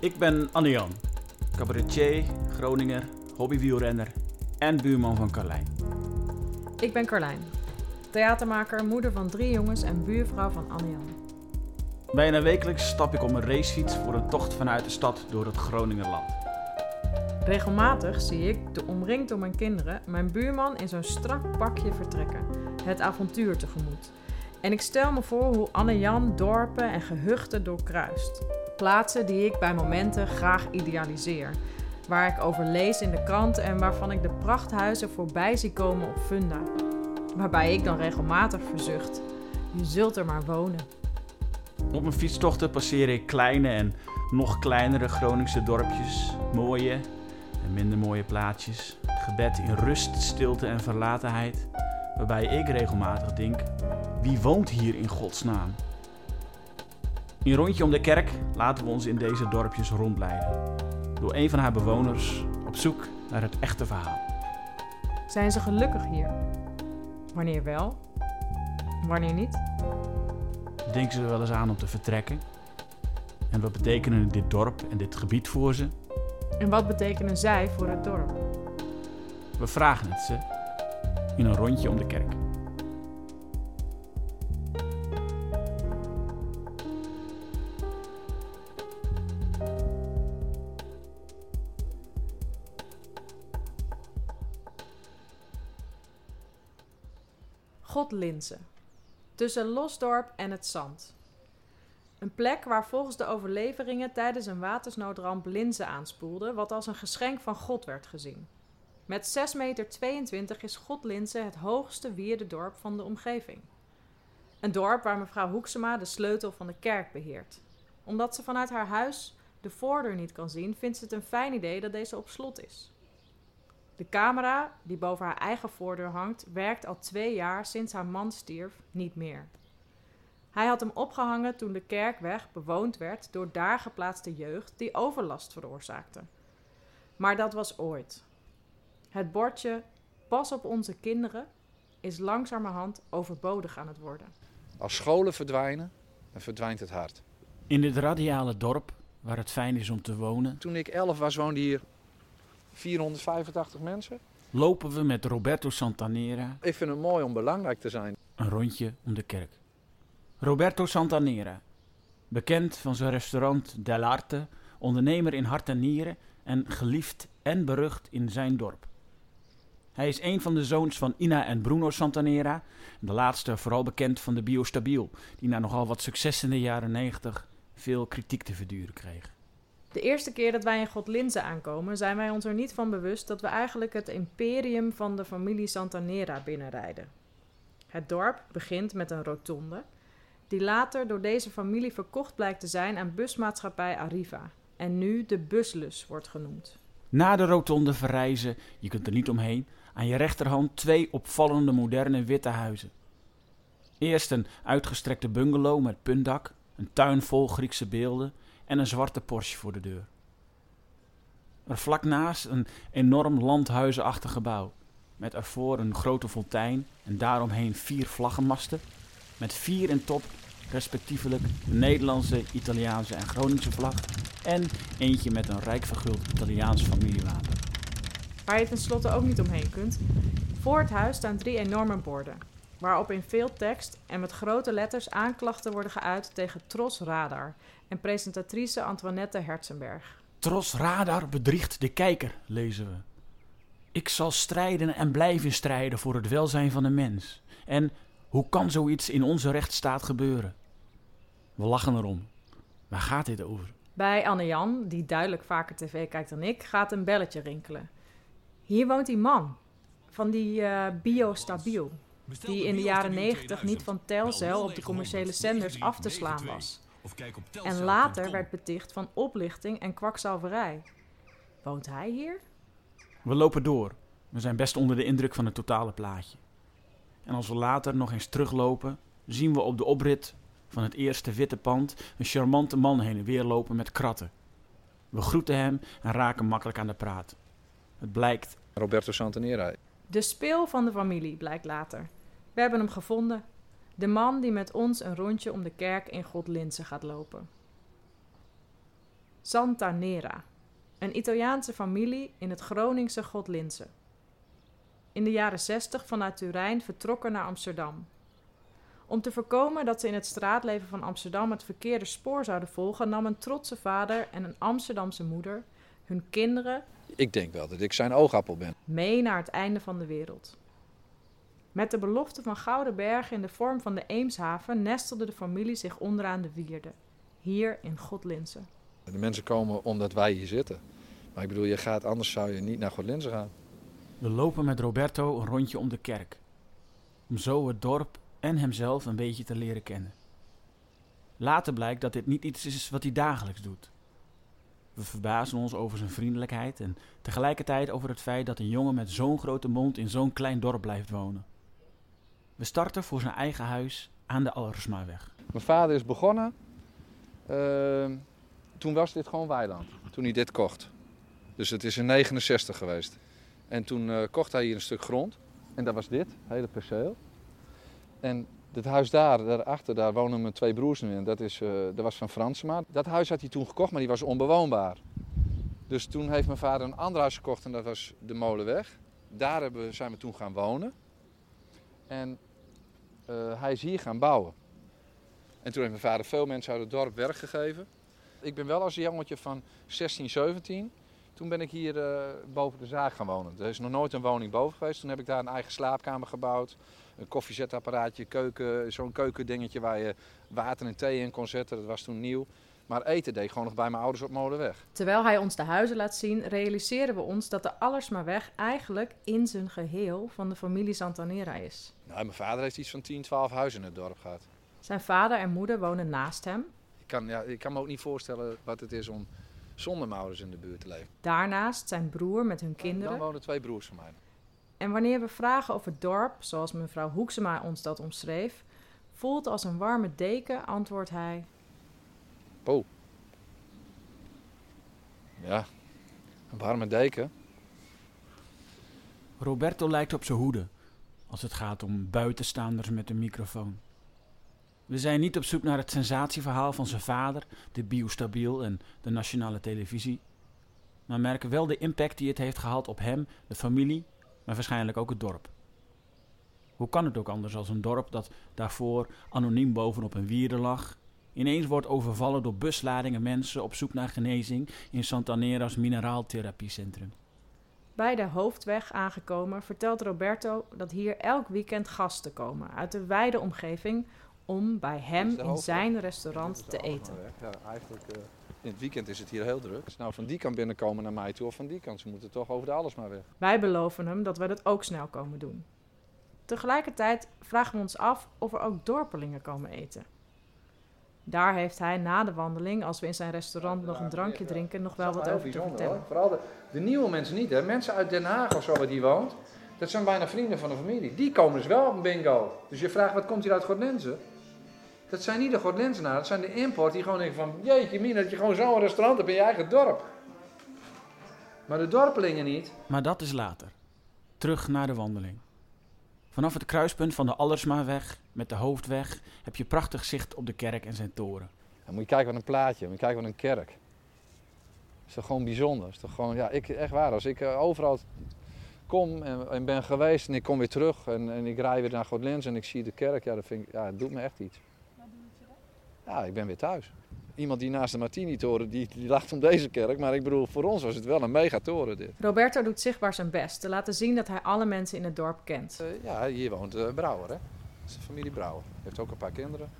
Ik ben Anne-Jan, cabaretier, Groninger, hobbywielrenner en buurman van Carlijn. Ik ben Carlijn, theatermaker, moeder van drie jongens en buurvrouw van Anne-Jan. Bijna wekelijks stap ik op een racefiets voor een tocht vanuit de stad door het Groningerland. Regelmatig zie ik, de omringd door mijn kinderen, mijn buurman in zo'n strak pakje vertrekken, het avontuur tegemoet. En ik stel me voor hoe Anne-Jan dorpen en gehuchten doorkruist. Plaatsen die ik bij momenten graag idealiseer. Waar ik over lees in de krant en waarvan ik de prachthuizen voorbij zie komen op Funda. Waarbij ik dan regelmatig verzucht: je zult er maar wonen. Op mijn fietstochten passeer ik kleine en nog kleinere Groningse dorpjes, mooie en minder mooie plaatsjes, gebed in rust, stilte en verlatenheid, waarbij ik regelmatig denk: wie woont hier in godsnaam? In rondje om de kerk laten we ons in deze dorpjes rondleiden. Door een van haar bewoners op zoek naar het echte verhaal. Zijn ze gelukkig hier? Wanneer wel? Wanneer niet? Denken ze er wel eens aan om te vertrekken? En wat betekenen dit dorp en dit gebied voor ze? En wat betekenen zij voor het dorp? We vragen het ze in een rondje om de kerk. Godlinze. Tussen Losdorp en het zand. Een plek waar volgens de overleveringen tijdens een watersnoodramp Linze aanspoelde, wat als een geschenk van God werd gezien. Met 6,22 meter is Godlinze het hoogste wierdedorp van de omgeving. Een dorp waar mevrouw Hoeksema de sleutel van de kerk beheert. Omdat ze vanuit haar huis de voordeur niet kan zien, vindt ze het een fijn idee dat deze op slot is. De camera, die boven haar eigen voordeur hangt, werkt al twee jaar sinds haar man stierf niet meer. Hij had hem opgehangen toen de kerkweg bewoond werd door daar geplaatste jeugd die overlast veroorzaakte. Maar dat was ooit. Het bordje Pas op onze kinderen is langzamerhand overbodig aan het worden. Als scholen verdwijnen, dan verdwijnt het hart. In dit radiale dorp, waar het fijn is om te wonen, Toen ik 11 was, woonden hier 485 mensen. lopen we met Roberto Santanera Ik vind het mooi om belangrijk te zijn. een rondje om de kerk. Roberto Santanera, bekend van zijn restaurant Dell'Arte, ondernemer in hart en nieren en geliefd en berucht in zijn dorp. Hij is een van de zoons van Ina en Bruno Santanera, de laatste vooral bekend van de Biostabiel, die na nogal wat succes in de jaren 90 veel kritiek te verduren kreeg. De eerste keer dat wij in Godlinze aankomen, zijn wij ons er niet van bewust dat we eigenlijk het imperium van de familie Santanera binnenrijden. Het dorp begint met een rotonde, die later door deze familie verkocht blijkt te zijn aan busmaatschappij Arriva en nu de Buslus wordt genoemd. Na de rotonde verrijzen, je kunt er niet omheen, aan je rechterhand twee opvallende moderne witte huizen. Eerst een uitgestrekte bungalow met puntdak, een tuin vol Griekse beelden en een zwarte Porsche voor de deur. Er vlak naast een enorm landhuizenachtig gebouw, met ervoor een grote fontein en daaromheen vier vlaggenmasten, met vier in top respectievelijk de Nederlandse, Italiaanse en Groningse vlag en eentje met een rijk verguld Italiaans familiewapen. Waar je tenslotte ook niet omheen kunt. Voor het huis staan drie enorme borden, waarop in veel tekst en met grote letters aanklachten worden geuit tegen Tros Radar en presentatrice Antoinette Herzenberg. Tros radar bedriegt de kijker, lezen we. Ik zal strijden en blijven strijden voor het welzijn van de mens. En hoe kan zoiets in onze rechtsstaat gebeuren? We lachen erom. Waar gaat dit over? Bij Anne-Jan, die duidelijk vaker tv kijkt dan ik, gaat een belletje rinkelen. Hier woont die man, van die eh biostabiel, die in de jaren 90 niet van Telcel op de commerciële zenders af te slaan was. En later werd beticht van oplichting en kwakzalverij. Woont hij hier? We lopen door. We zijn best onder de indruk van het totale plaatje. En als we later nog eens teruglopen, zien we op de oprit van het eerste witte pand een charmante man heen en weer lopen met kratten. We groeten hem en raken makkelijk aan de praat. Het blijkt Roberto Santanera. De speel van de familie blijkt later. We hebben hem gevonden. De man die met ons een rondje om de kerk in Godlinze gaat lopen. Santa Nera, een Italiaanse familie in het Groningse Godlinze. In de jaren 60 vanuit Turijn vertrokken naar Amsterdam. Om te voorkomen dat ze in het straatleven van Amsterdam het verkeerde spoor zouden volgen, nam een trotse vader en een Amsterdamse moeder hun kinderen Ik denk wel dat ik zijn oogappel ben. mee naar het einde van de wereld. Met de belofte van gouden bergen in de vorm van de Eemshaven nestelde de familie zich onderaan de wierde, hier in Godlinze. De mensen komen omdat wij hier zitten. Maar ik bedoel, je gaat, anders zou je niet naar Godlinze gaan. We lopen met Roberto een rondje om de kerk. Om zo het dorp en hemzelf een beetje te leren kennen. Later blijkt dat dit niet iets is wat hij dagelijks doet. We verbazen ons over zijn vriendelijkheid en tegelijkertijd over het feit dat een jongen met zo'n grote mond in zo'n klein dorp blijft wonen. We starten voor zijn eigen huis aan de Allersmaweg. Mijn vader is begonnen. ehm, toen was dit gewoon weiland. Toen hij dit kocht. Dus het is in 69 geweest. En toen eh, kocht hij hier een stuk grond. En dat was dit, hele perceel. En het huis daar, daarachter, daar wonen mijn twee broers nu in. Dat, is, eh, dat was van Fransema. Dat huis had hij toen gekocht, maar die was onbewoonbaar. Dus toen heeft mijn vader een ander huis gekocht en dat was de Molenweg. Daar hebben, zijn we toen gaan wonen. En eh, hij is hier gaan bouwen. En toen heeft mijn vader veel mensen uit het dorp werk gegeven. Ik ben wel als een jongetje van 16, 17. Toen ben ik hier eh, boven de zaak gaan wonen. Er is nog nooit een woning boven geweest. Toen heb ik daar een eigen slaapkamer gebouwd. Een koffiezetapparaatje, keuken, zo'n keukendingetje waar je water en thee in kon zetten. Dat was toen nieuw. Maar eten deed ik gewoon nog bij mijn ouders op Molenweg. Terwijl hij ons de huizen laat zien, realiseren we ons dat de Allersmaweg eigenlijk in zijn geheel van de familie Santanera is. Nou, mijn vader heeft iets van 10, 12 huizen in het dorp gehad. Zijn vader en moeder wonen naast hem. Ik kan, ja, ik kan me ook niet voorstellen wat het is om zonder mijn ouders in de buurt te leven. Daarnaast zijn broer met hun Dan kinderen. wonen twee broers van mij. En wanneer we vragen over het dorp, zoals mevrouw Hoeksema ons dat omschreef, voelt als een warme deken, antwoordt hij. Ja, een warme deken. Roberto lijkt op zijn hoede als het gaat om buitenstaanders met een microfoon. We zijn niet op zoek naar het sensatieverhaal van zijn vader, de biostabiel en de nationale televisie, maar merken wel de impact die het heeft gehad op hem, de familie, maar waarschijnlijk ook het dorp. Hoe kan het ook anders als een dorp dat daarvoor anoniem bovenop een wierde lag, ineens wordt overvallen door busladingen mensen op zoek naar genezing in Santanera's mineraaltherapiecentrum? Bij de hoofdweg aangekomen vertelt Roberto dat hier elk weekend gasten komen uit de wijde omgeving om bij hem in zijn restaurant te eten. Ja, eigenlijk, eh, in het weekend is het hier heel druk. Nou van die kant binnenkomen naar mij toe of van die kant. Ze moeten toch over de alles maar weg. Wij beloven hem dat wij dat ook snel komen doen. Tegelijkertijd vragen we ons af of er ook dorpelingen komen eten. Daar heeft hij na de wandeling, als we in zijn restaurant nog een drankje drinken, nog wel wat over te vertellen. Vooral de, de nieuwe mensen niet. Hè. Mensen uit Den Haag of zo waar die woont. Dat zijn bijna vrienden van de familie. Die komen dus wel op een bingo. Dus je vraagt wat komt hier uit Gordlense? Dat zijn niet de Gordlensenaren. Dat zijn de import die gewoon denken van... Jeetje mina, dat je gewoon zo'n restaurant hebt in je eigen dorp. Maar de dorpelingen niet. Maar dat is later. Terug naar de wandeling. Vanaf het kruispunt van de Allersmaweg met de hoofdweg heb je prachtig zicht op de kerk en zijn toren. Dan moet je kijken wat een plaatje, moet je kijken wat een kerk. Is toch gewoon bijzonder. Is toch gewoon, ja, ik, echt waar. Als ik eh, overal kom en, en ben geweest en ik kom weer terug en, en ik rij weer naar Godlens en ik zie de kerk, ja, dat vind ik, ja, het doet me echt iets. Ja, ik ben weer thuis. Iemand die naast de Martini-toren, die, die lacht om deze kerk. Maar ik bedoel, voor ons was het wel een megatoren dit. Roberto doet zichtbaar zijn best te laten zien dat hij alle mensen in het dorp kent. Eh, ja, hier woont eh, Brouwer, hè. Dat is de familie Brouwer. Heeft ook een paar kinderen.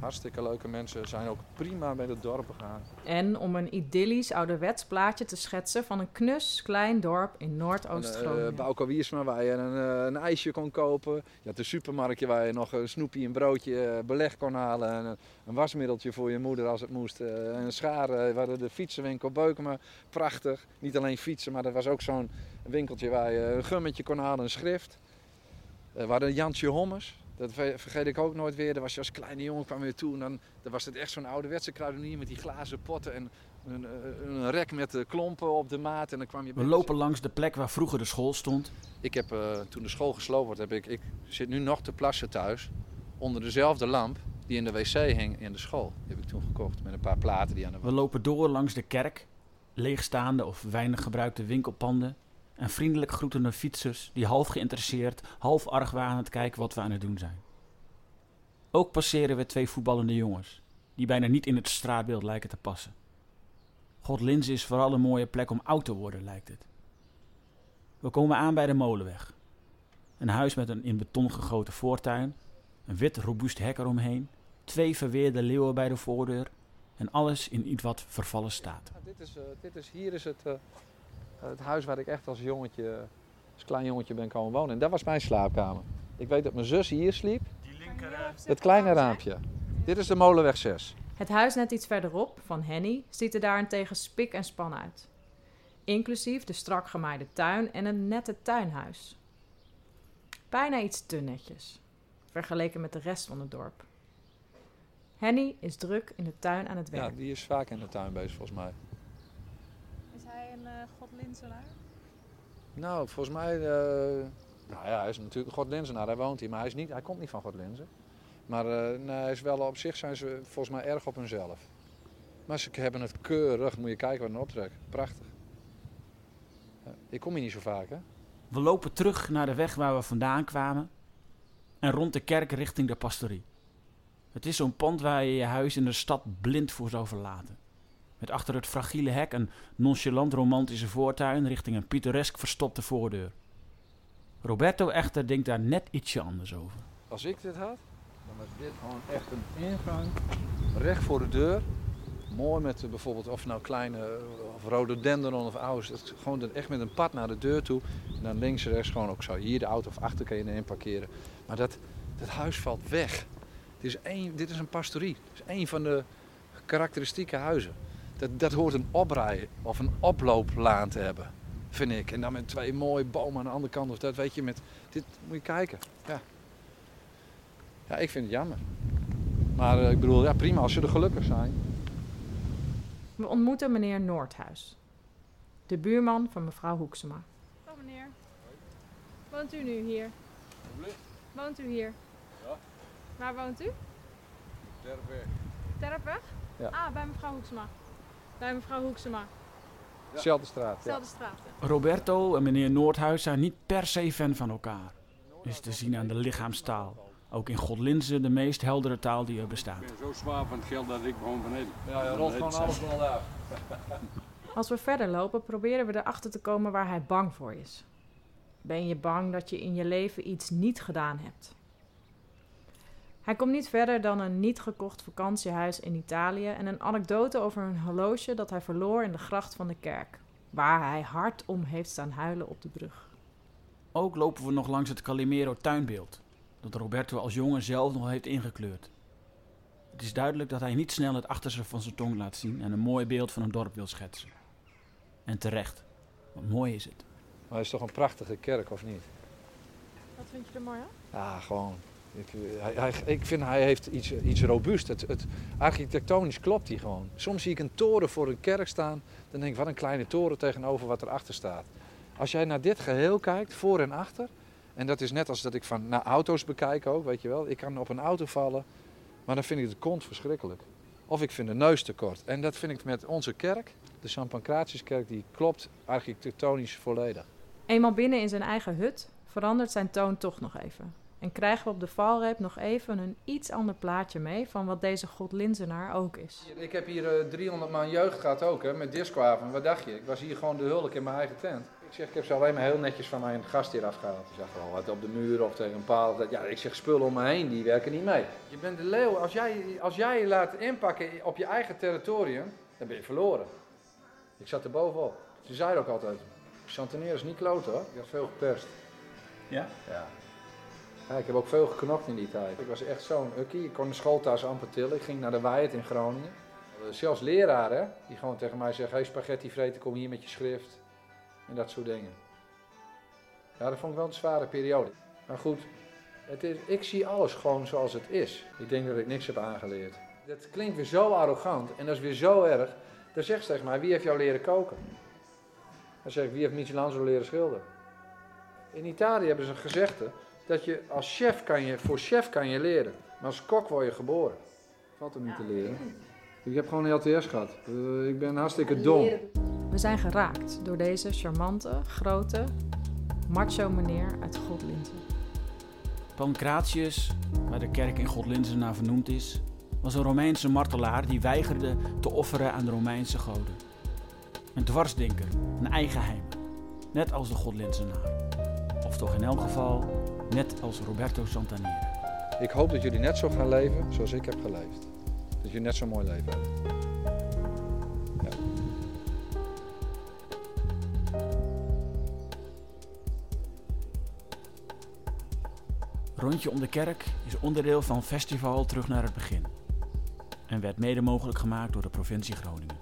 Hartstikke leuke mensen. Zijn ook prima bij het dorp gegaan. En om een idyllisch ouderwets plaatje te schetsen van een knus klein dorp in Uh, Noordoost-Groningen. Bauko Wiersma waar je een, eh, een ijsje kon kopen. Je had een supermarktje waar je nog een snoepje, een broodje, eh, beleg kon halen. En een, een wasmiddeltje voor je moeder als het moest. eh, een schaar, eh, we hadden de fietsenwinkel Beukema. Prachtig. Niet alleen fietsen, maar er was ook zo'n winkeltje waar je een gummetje kon halen, een schrift. Eh, we hadden Jantje Hommers. Dat ver- vergeet ik ook nooit weer. Daar was je als kleine jongen kwam weer toe. En dan, dan was het echt zo'n ouderwetse kruidenier met die glazen potten. En een, een, rek met de klompen op de maat. En dan kwam je We lopen langs de plek waar vroeger de school stond. ik heb, eh, toen de school gesloopt wordt, heb ik, ik zit nu nog te plassen thuis. Onder dezelfde lamp. die in de wc hing in de school. Die heb ik toen gekocht met een paar platen die aan de We lopen door langs de kerk, leegstaande of weinig gebruikte winkelpanden en vriendelijk groetende fietsers die half geïnteresseerd, half argwanend kijken wat we aan het doen zijn. Ook passeren we twee voetballende jongens, die bijna niet in het straatbeeld lijken te passen. Godlinze is vooral een mooie plek om oud te worden, lijkt het. We komen aan bij de molenweg. Een huis met een in beton gegoten voortuin, een wit robuust hek eromheen, twee verweerde leeuwen bij de voordeur en alles in iets wat vervallen staat. Dit is, eh, dit is, hier is het, eh, het huis waar ik echt als jongetje, als klein jongetje ben komen wonen. En dat was mijn slaapkamer. Ik weet dat mijn zus hier sliep. Het kleine raampje. Dit is de Molenweg 6. Het huis net iets verderop, van Henny, ziet er daarentegen spik en span uit. Inclusief de strak gemaaide tuin en een nette tuinhuis. Bijna iets te netjes, vergeleken met de rest van het dorp. Henny is druk in de tuin aan het Ja, werk. die is vaak in de tuin bezig volgens mij. Uh, godlinsenaar? Nou, volgens mij, eh, nou ja, hij is natuurlijk een Godlinzenaar. Hij woont hier, maar hij, is niet, hij komt niet van Godlinze. Maar eh, nee, hij is wel op zich zijn ze volgens mij erg op hunzelf. Maar ze hebben het keurig. Moet je kijken wat een optrek. Prachtig. Ik kom hier niet zo vaak, hè? We lopen terug naar de weg waar we vandaan kwamen en rond de kerk richting de pastorie. Het is zo'n pand waar je je huis in de stad blind voor zou verlaten. Achter het fragiele hek een nonchalant romantische voortuin richting een pittoresk verstopte voordeur. Roberto echter denkt daar net ietsje anders over. Als ik dit had, dan was dit gewoon echt een ingang. Recht voor de deur. Mooi met bijvoorbeeld of nou kleine of rode dendron of ouders. Gewoon echt met een pad naar de deur toe. En dan links en rechts gewoon ook zo. Hier de auto of achter kan je erin parkeren. Maar dat, dat huis valt weg. Het is één, dit is een pastorie. Het is één van de karakteristieke huizen. Dat, dat hoort een oprij of een oplooplaan te hebben, vind ik. En dan met twee mooie bomen aan de andere kant. Of dat weet je, met, dit moet je kijken. Ja. Ja, ik vind het jammer. Maar eh, ik bedoel, ja, prima als ze er gelukkig zijn. We ontmoeten meneer Noordhuis, de buurman van mevrouw Hoeksema. Oh meneer. Woont u nu hier? Woont u hier? Ja. Waar woont u? Terpweg? Ja. Ah, bij mevrouw Hoeksema. Bij mevrouw Hoeksema. Zelfde straat. Ja. Dezelfde straat. ja. Roberto en meneer Noordhuis zijn niet per se fan van elkaar. Is te zien aan de lichaamstaal. Ook in Godlinze de meest heldere taal die er bestaat. Ik ben zo zwaar van het geld dat ik gewoon beneden. Ja, ja, rolt gewoon alles wel uit. Als we verder lopen, proberen we erachter te komen waar hij bang voor is. Ben je bang dat je in je leven iets niet gedaan hebt? Hij komt niet verder dan een niet gekocht vakantiehuis in Italië en een anekdote over een horloge dat hij verloor in de gracht van de kerk, waar hij hard om heeft staan huilen op de brug. Ook lopen we nog langs het Calimero tuinbeeld, dat Roberto als jongen zelf nog heeft ingekleurd. Het is duidelijk dat hij niet snel het achterste van zijn tong laat zien en een mooi beeld van een dorp wil schetsen. En terecht, want mooi is het. Maar het is toch een prachtige kerk, of niet? Wat vind je er mooi aan? Ja, gewoon. Ik, hij, hij, ik vind hij heeft iets, iets robuust. Het, het, architectonisch klopt hij gewoon. Soms zie ik een toren voor een kerk staan. Dan denk ik, wat een kleine toren tegenover wat erachter staat. Als jij naar dit geheel kijkt, voor en achter. En dat is net als dat ik van naar auto's bekijk ook, weet je wel. Ik kan op een auto vallen, maar dan vind ik de kont verschrikkelijk. Of ik vind de neus te kort. En dat vind ik met onze kerk, de San Pancratiuskerk, die klopt architectonisch volledig. Eenmaal binnen in zijn eigen hut verandert zijn toon toch nog even. En krijgen we op de valreep nog even een iets ander plaatje mee van wat deze godlinzenaar ook is. Ik heb hier eh, 300 man jeugd gehad ook, hè, met discoavond. Wat dacht je? Ik was hier gewoon de hulk in mijn eigen tent. Ik zeg, ik heb ze alleen maar heel netjes van mijn gast hier afgehaald. Die zag wel wat op de muur of tegen een paal. Dat- Ja, ik zeg, spullen om me heen, die werken niet mee. Je bent de leeuw. Als jij, als jij je laat inpakken op je eigen territorium, dan ben je verloren. Ik zat er bovenop. Ze zeiden ook altijd, chantaneer is niet kloten hoor. Ik had veel geperst. Ja? Ja. Ja, ik heb ook veel geknokt in die tijd. Ik was echt zo'n ukkie. Ik kon de schooltas amper tillen. Ik ging naar de Wijt in Groningen. Zelfs leraren, die gewoon tegen mij zeggen... Hey, spaghetti vreten, kom hier met je schrift. En dat soort dingen. Ja, dat vond ik wel een zware periode. Maar goed, het is, ik zie alles gewoon zoals het is. Ik denk dat ik niks heb aangeleerd. Dat klinkt weer zo arrogant en dat is weer zo erg. Dan zegt ze tegen mij, wie heeft jou leren koken? Dan zeg ik, wie heeft Michelangelo leren schilderen? In Italië hebben ze een gezegde, dat je als chef kan je, voor chef kan je leren. Maar als kok word je geboren. Valt er niet te leren. Ik heb gewoon een LTS gehad. Eh, ik ben hartstikke dom. We zijn geraakt door deze charmante, grote, macho meneer uit Godlinzen. Pancratius, waar de kerk in Godlinzen naar vernoemd is, was een Romeinse martelaar die weigerde te offeren aan de Romeinse goden. Een dwarsdenker, een eigenheimer, net als de Godlinzenaar. Of toch in elk geval, net als Roberto Santaniere. Ik hoop dat jullie net zo gaan leven zoals ik heb geleefd. Dat je net zo'n mooi leven hebt. Ja. Rondje om de kerk is onderdeel van Festival Terug naar het Begin. En werd mede mogelijk gemaakt door de provincie Groningen.